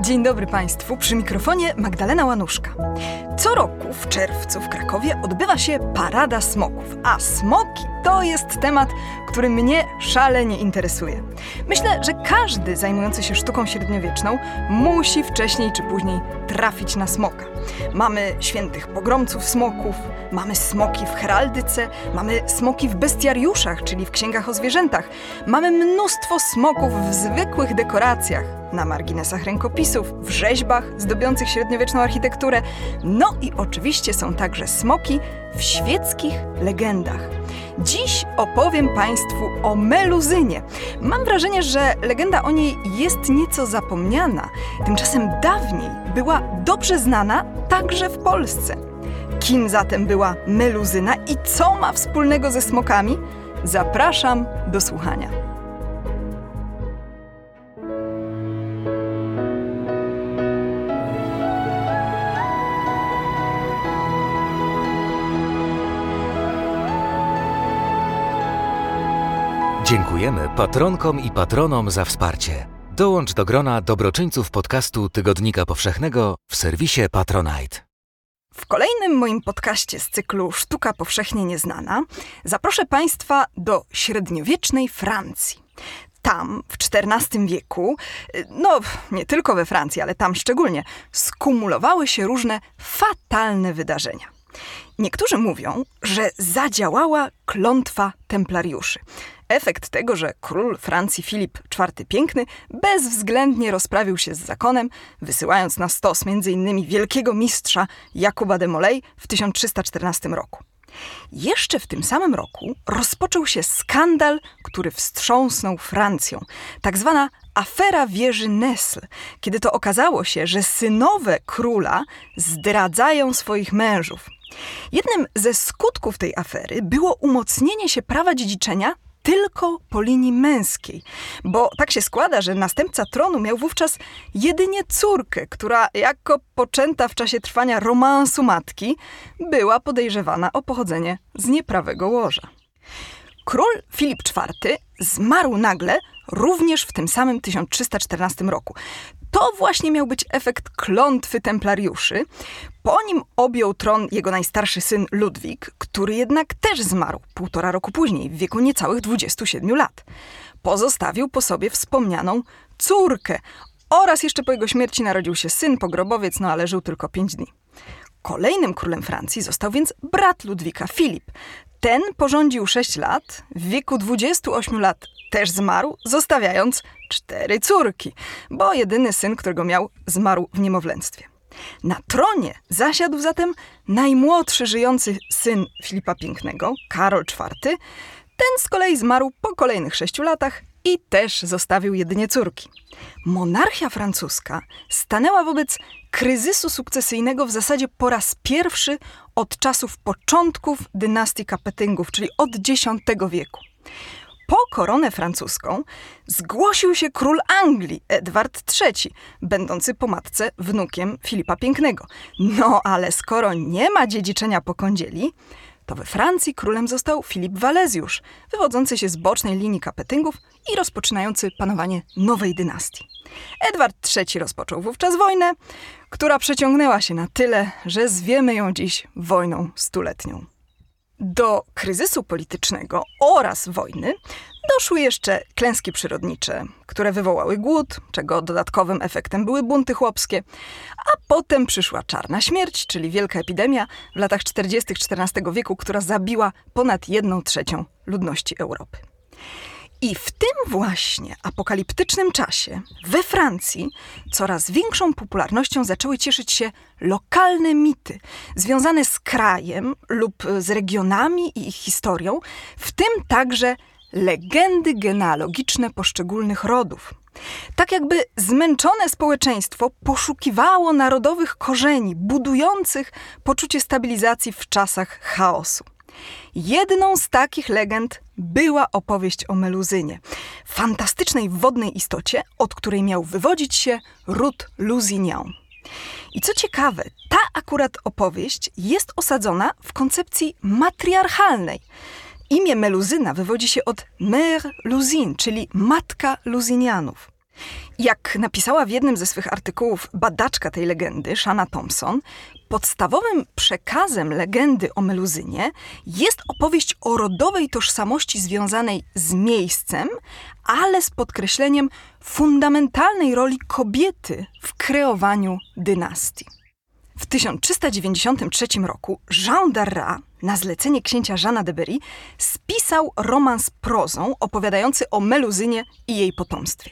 Dzień dobry Państwu, przy mikrofonie Magdalena Łanuszka. Co roku w czerwcu w Krakowie odbywa się Parada Smoków, a smoki to jest temat, który mnie szalenie interesuje. Myślę, że każdy zajmujący się sztuką średniowieczną musi wcześniej czy później trafić na smoka. Mamy świętych pogromców smoków, mamy smoki w heraldyce, mamy smoki w bestiariuszach, czyli w księgach o zwierzętach, mamy mnóstwo smoków w zwykłych dekoracjach, na marginesach rękopisów, w rzeźbach zdobiących średniowieczną architekturę. No i oczywiście są także smoki w świeckich legendach. Dziś opowiem Państwu o meluzynie. Mam wrażenie, że legenda o niej jest nieco zapomniana. Tymczasem dawniej była dobrze znana także w Polsce. Kim zatem była meluzyna i co ma wspólnego ze smokami? Zapraszam do słuchania. Dziękujemy patronkom i patronom za wsparcie. Dołącz do grona dobroczyńców podcastu Tygodnika Powszechnego w serwisie Patronite. W kolejnym moim podcaście z cyklu Sztuka powszechnie nieznana zaproszę Państwa do średniowiecznej Francji. Tam, w XIV wieku, no nie tylko we Francji, ale tam szczególnie, skumulowały się różne fatalne wydarzenia. Niektórzy mówią, że zadziałała klątwa templariuszy. Efekt tego, że król Francji Filip IV Piękny bezwzględnie rozprawił się z zakonem, wysyłając na stos m.in. wielkiego mistrza Jakuba de Molay w 1314 roku. Jeszcze w tym samym roku rozpoczął się skandal, który wstrząsnął Francją. Tak zwana afera wieży Nesl, kiedy to okazało się, że synowe króla zdradzają swoich mężów. Jednym ze skutków tej afery było umocnienie się prawa dziedziczenia tylko po linii męskiej, bo tak się składa, że następca tronu miał wówczas jedynie córkę, która jako poczęta w czasie trwania romansu matki była podejrzewana o pochodzenie z nieprawego łoża. Król Filip IV zmarł nagle również w tym samym 1314 roku. To właśnie miał być efekt klątwy templariuszy. Po nim objął tron jego najstarszy syn Ludwik, który jednak też zmarł półtora roku później, w wieku niecałych 27 lat. Pozostawił po sobie wspomnianą córkę oraz jeszcze po jego śmierci narodził się syn pogrobowiec, no ale żył tylko pięć dni. Kolejnym królem Francji został więc brat Ludwika, Filip. Ten porządził 6 lat, w wieku 28 lat też zmarł, zostawiając cztery córki, bo jedyny syn, którego miał, zmarł w niemowlęctwie. Na tronie zasiadł zatem najmłodszy żyjący syn Filipa Pięknego, Karol IV. Ten z kolei zmarł po kolejnych sześciu latach i też zostawił jedynie córki. Monarchia francuska stanęła wobec kryzysu sukcesyjnego w zasadzie po raz pierwszy od czasów początków dynastii Kapetyngów, czyli od X wieku. Po koronę francuską zgłosił się król Anglii, Edward III, będący po matce wnukiem Filipa Pięknego. No ale skoro nie ma dziedziczenia po kądzieli, to we Francji królem został Filip Walezjusz, wywodzący się z bocznej linii Kapetyngów i rozpoczynający panowanie nowej dynastii. Edward III rozpoczął wówczas wojnę, która przeciągnęła się na tyle, że zwiemy ją dziś wojną stuletnią. Do kryzysu politycznego oraz wojny doszły jeszcze klęski przyrodnicze, które wywołały głód, czego dodatkowym efektem były bunty chłopskie, a potem przyszła czarna śmierć, czyli wielka epidemia w latach 40. XIV wieku, która zabiła ponad jedną trzecią ludności Europy. I w tym właśnie apokaliptycznym czasie we Francji coraz większą popularnością zaczęły cieszyć się lokalne mity związane z krajem lub z regionami i ich historią, w tym także legendy genealogiczne poszczególnych rodów. Tak jakby zmęczone społeczeństwo poszukiwało narodowych korzeni, budujących poczucie stabilizacji w czasach chaosu. Jedną z takich legend była opowieść o Meluzynie, fantastycznej wodnej istocie, od której miał wywodzić się ród Lusignan. I co ciekawe, ta akurat opowieść jest osadzona w koncepcji matriarchalnej. Imię Meluzyna wywodzi się od Mère Luzin, czyli matka Luzinianów. Jak napisała w jednym ze swych artykułów badaczka tej legendy, Shana Thompson, podstawowym przekazem legendy o Meluzynie jest opowieść o rodowej tożsamości związanej z miejscem, ale z podkreśleniem fundamentalnej roli kobiety w kreowaniu dynastii. W 1393 roku Jean d'Arras na zlecenie księcia Jeana de Berry spisał romans prozą opowiadający o Meluzynie i jej potomstwie.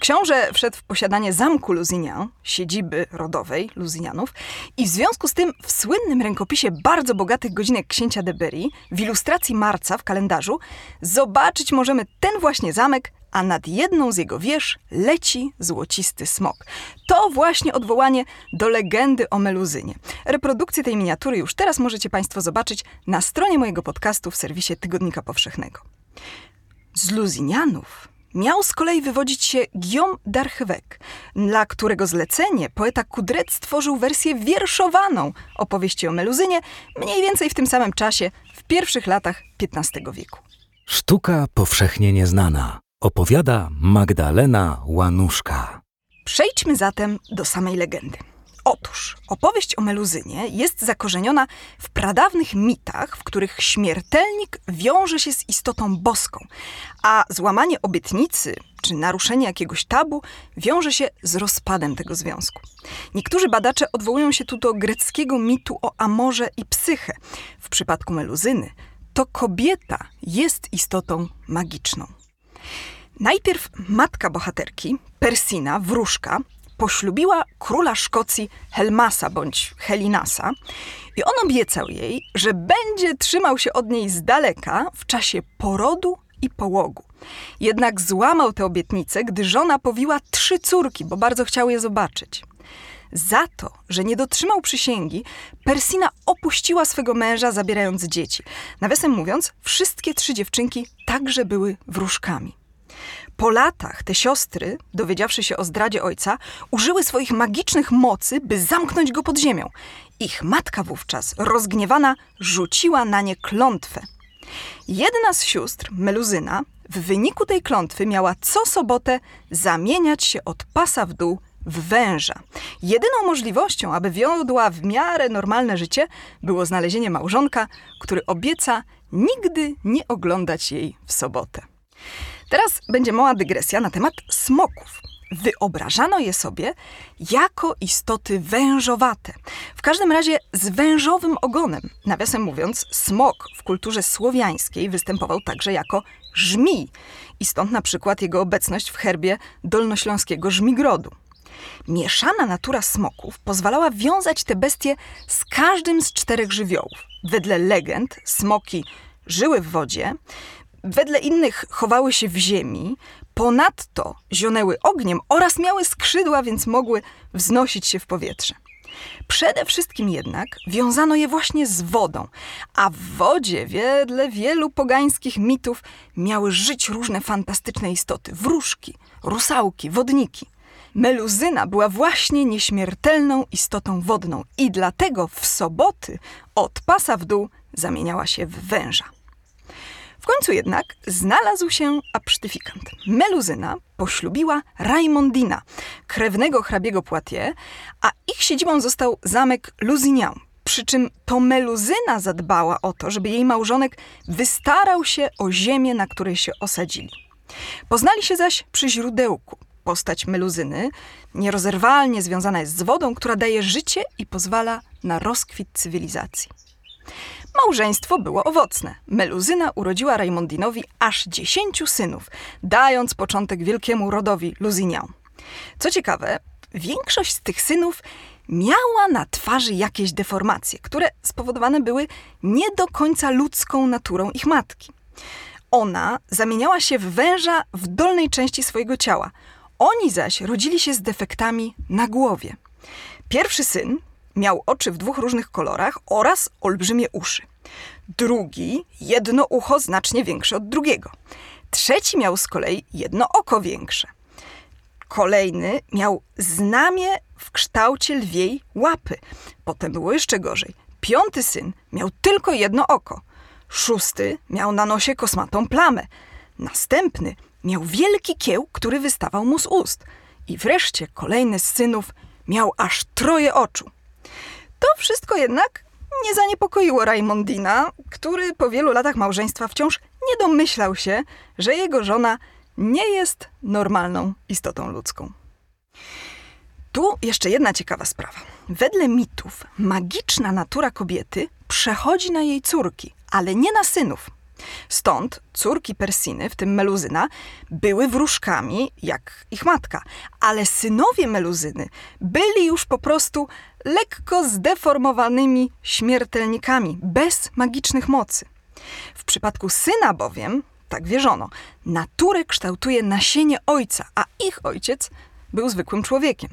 Książę wszedł w posiadanie zamku Lusignan, siedziby rodowej Lusignianów i w związku z tym w słynnym rękopisie bardzo bogatych godzinek księcia de Berry w ilustracji marca w kalendarzu zobaczyć możemy ten właśnie zamek, a nad jedną z jego wież leci złocisty smok. To właśnie odwołanie do legendy o Meluzynie. Reprodukcję tej miniatury już teraz możecie Państwo zobaczyć na stronie mojego podcastu w serwisie Tygodnika Powszechnego. Z Luzinianów miał z kolei wywodzić się Guillaume d'Archevêque, dla którego zlecenie poeta Kudret stworzył wersję wierszowaną opowieści o Meluzynie mniej więcej w tym samym czasie, w pierwszych latach XV wieku. Sztuka powszechnie nieznana. Opowiada Magdalena Łanuszka. Przejdźmy zatem do samej legendy. Otóż opowieść o Meluzynie jest zakorzeniona w pradawnych mitach, w których śmiertelnik wiąże się z istotą boską, a złamanie obietnicy czy naruszenie jakiegoś tabu wiąże się z rozpadem tego związku. Niektórzy badacze odwołują się tu do greckiego mitu o Amorze i Psyche. W przypadku Meluzyny to kobieta jest istotą magiczną. Najpierw matka bohaterki, Persina, wróżka, poślubiła króla Szkocji Helmasa bądź Helinasa i on obiecał jej, że będzie trzymał się od niej z daleka w czasie porodu i połogu. Jednak złamał tę obietnicę, gdy żona powiła trzy córki, bo bardzo chciał je zobaczyć. Za to, że nie dotrzymał przysięgi, Persina opuściła swego męża, zabierając dzieci. Nawiasem mówiąc, wszystkie trzy dziewczynki także były wróżkami. Po latach te siostry, dowiedziawszy się o zdradzie ojca, użyły swoich magicznych mocy, by zamknąć go pod ziemią. Ich matka wówczas, rozgniewana, rzuciła na nie klątwę. Jedna z sióstr, Meluzyna, w wyniku tej klątwy miała co sobotę zamieniać się od pasa w dół w węża. Jedyną możliwością, aby wiodła w miarę normalne życie, było znalezienie małżonka, który obieca nigdy nie oglądać jej w sobotę. Teraz będzie mała dygresja na temat smoków. Wyobrażano je sobie jako istoty wężowate. W każdym razie z wężowym ogonem. Nawiasem mówiąc, smok w kulturze słowiańskiej występował także jako żmij. I stąd na przykład jego obecność w herbie dolnośląskiego żmigrodu. Mieszana natura smoków pozwalała wiązać te bestie z każdym z czterech żywiołów. Wedle legend smoki żyły w wodzie, wedle innych chowały się w ziemi, ponadto zionęły ogniem oraz miały skrzydła, więc mogły wznosić się w powietrze. Przede wszystkim jednak wiązano je właśnie z wodą, a w wodzie, wedle wielu pogańskich mitów, miały żyć różne fantastyczne istoty wróżki, rusałki, wodniki. Meluzyna była właśnie nieśmiertelną istotą wodną i dlatego w soboty od pasa w dół zamieniała się w węża. W końcu jednak znalazł się absztyfikant. Meluzyna poślubiła Raimondina, krewnego hrabiego Poitiers, a ich siedzibą został zamek Lusignan. Przy czym to Meluzyna zadbała o to, żeby jej małżonek wystarał się o ziemię, na której się osadzili. Poznali się zaś przy źródełku. Postać Meluzyny nierozerwalnie związana jest z wodą, która daje życie i pozwala na rozkwit cywilizacji. Małżeństwo było owocne. Meluzyna urodziła Raimondinowi aż dziesięciu synów, dając początek wielkiemu rodowi Lusignan. Co ciekawe, większość z tych synów miała na twarzy jakieś deformacje, które spowodowane były nie do końca ludzką naturą ich matki. Ona zamieniała się w węża w dolnej części swojego ciała. Oni zaś rodzili się z defektami na głowie. Pierwszy syn, Miał oczy w dwóch różnych kolorach oraz olbrzymie uszy. Drugi, jedno ucho znacznie większe od drugiego. Trzeci miał z kolei jedno oko większe. Kolejny miał znamie w kształcie lwiej łapy. Potem było jeszcze gorzej. Piąty syn miał tylko jedno oko. Szósty miał na nosie kosmatą plamę. Następny miał wielki kieł, który wystawał mu z ust. I wreszcie kolejny z synów miał aż troje oczu. To wszystko jednak nie zaniepokoiło Raimondina, który po wielu latach małżeństwa wciąż nie domyślał się, że jego żona nie jest normalną istotą ludzką. Tu jeszcze jedna ciekawa sprawa. Wedle mitów magiczna natura kobiety przechodzi na jej córki, ale nie na synów. Stąd córki Persiny, w tym Meluzyna, były wróżkami jak ich matka, ale synowie Meluzyny byli już po prostu lekko zdeformowanymi śmiertelnikami, bez magicznych mocy. W przypadku syna bowiem, tak wierzono, naturę kształtuje nasienie ojca, a ich ojciec był zwykłym człowiekiem.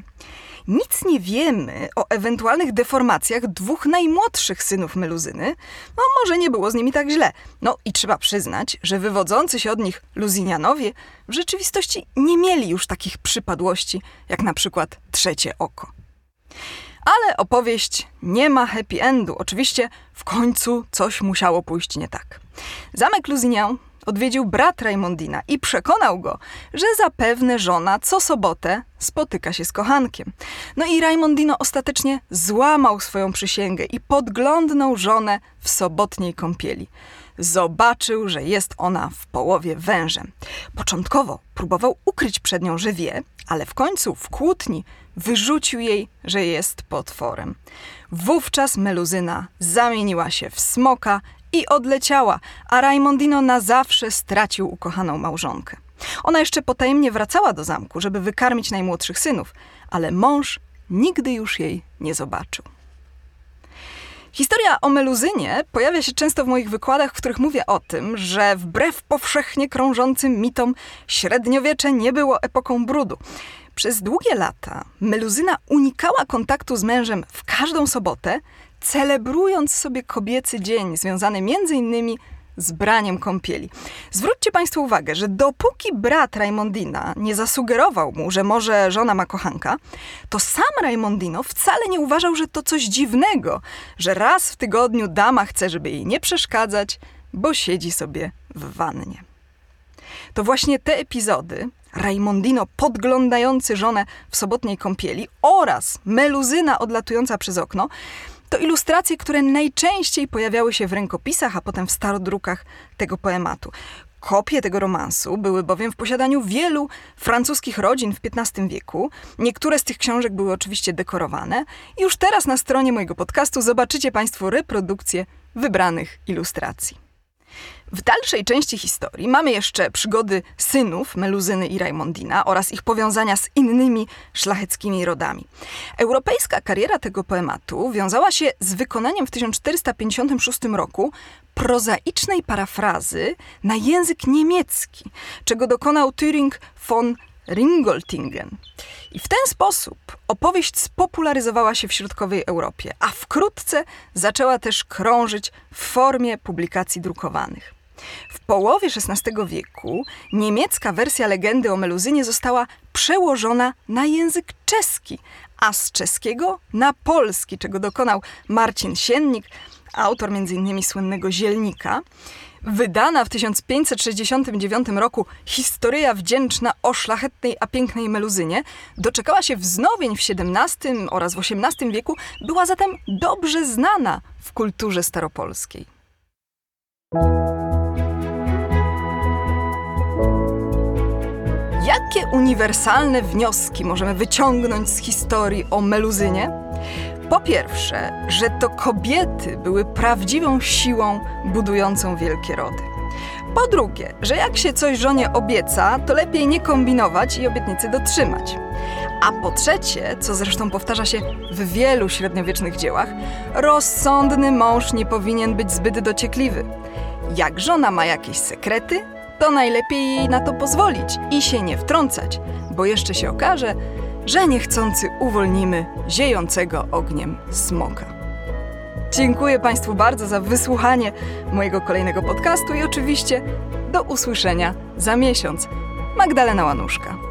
Nic nie wiemy o ewentualnych deformacjach dwóch najmłodszych synów Meluzyny. No, może nie było z nimi tak źle. No i trzeba przyznać, że wywodzący się od nich Luzinianowie w rzeczywistości nie mieli już takich przypadłości, jak na przykład trzecie oko. Ale opowieść nie ma happy endu. Oczywiście w końcu coś musiało pójść nie tak. Zamek Lusignan odwiedził brat Raimondina i przekonał go, że zapewne żona co sobotę spotyka się z kochankiem. No i Raimondino ostatecznie złamał swoją przysięgę i podglądnął żonę w sobotniej kąpieli. Zobaczył, że jest ona w połowie wężem. Początkowo próbował ukryć przed nią, że wie, ale w końcu w kłótni wyrzucił jej, że jest potworem. Wówczas Meluzyna zamieniła się w smoka i odleciała, a Raimondino na zawsze stracił ukochaną małżonkę. Ona jeszcze potajemnie wracała do zamku, żeby wykarmić najmłodszych synów, ale mąż nigdy już jej nie zobaczył. Historia o Meluzynie pojawia się często w moich wykładach, w których mówię o tym, że wbrew powszechnie krążącym mitom średniowiecze nie było epoką brudu. Przez długie lata Meluzyna unikała kontaktu z mężem w każdą sobotę, celebrując sobie kobiecy dzień związany między innymi z braniem kąpieli. Zwróćcie Państwo uwagę, że dopóki brat Raimondina nie zasugerował mu, że może żona ma kochanka, to sam Raimondino wcale nie uważał, że to coś dziwnego, że raz w tygodniu dama chce, żeby jej nie przeszkadzać, bo siedzi sobie w wannie. To właśnie te epizody, Raimondino podglądający żonę w sobotniej kąpieli oraz meluzyna odlatująca przez okno, to ilustracje, które najczęściej pojawiały się w rękopisach, a potem w starodrukach tego poematu. Kopie tego romansu były bowiem w posiadaniu wielu francuskich rodzin w XV wieku. Niektóre z tych książek były oczywiście dekorowane. Już teraz na stronie mojego podcastu zobaczycie Państwo reprodukcje wybranych ilustracji. W dalszej części historii mamy jeszcze przygody synów Meluzyny i Raimondina oraz ich powiązania z innymi szlacheckimi rodami. Europejska kariera tego poematu wiązała się z wykonaniem w 1456 roku prozaicznej parafrazy na język niemiecki, czego dokonał Thüring von Ringoltingen. I w ten sposób opowieść spopularyzowała się w środkowej Europie, a wkrótce zaczęła też krążyć w formie publikacji drukowanych. W połowie XVI wieku niemiecka wersja legendy o Meluzynie została przełożona na język czeski, a z czeskiego na polski, czego dokonał Marcin Siennik, autor m.in. słynnego Zielnika. Wydana w 1569 roku Historia wdzięczna o szlachetnej a pięknej Meluzynie doczekała się wznowień w XVII oraz w XVIII wieku, była zatem dobrze znana w kulturze staropolskiej. Jakie uniwersalne wnioski możemy wyciągnąć z historii o Meluzynie? Po pierwsze, że to kobiety były prawdziwą siłą budującą wielkie rody. Po drugie, że jak się coś żonie obieca, to lepiej nie kombinować i obietnicy dotrzymać. A po trzecie, co zresztą powtarza się w wielu średniowiecznych dziełach, rozsądny mąż nie powinien być zbyt dociekliwy. Jak żona ma jakieś sekrety, to najlepiej jej na to pozwolić i się nie wtrącać, bo jeszcze się okaże, że niechcący uwolnimy ziejącego ogniem smoka. Dziękuję Państwu bardzo za wysłuchanie mojego kolejnego podcastu i oczywiście do usłyszenia za miesiąc. Magdalena Łanuszka.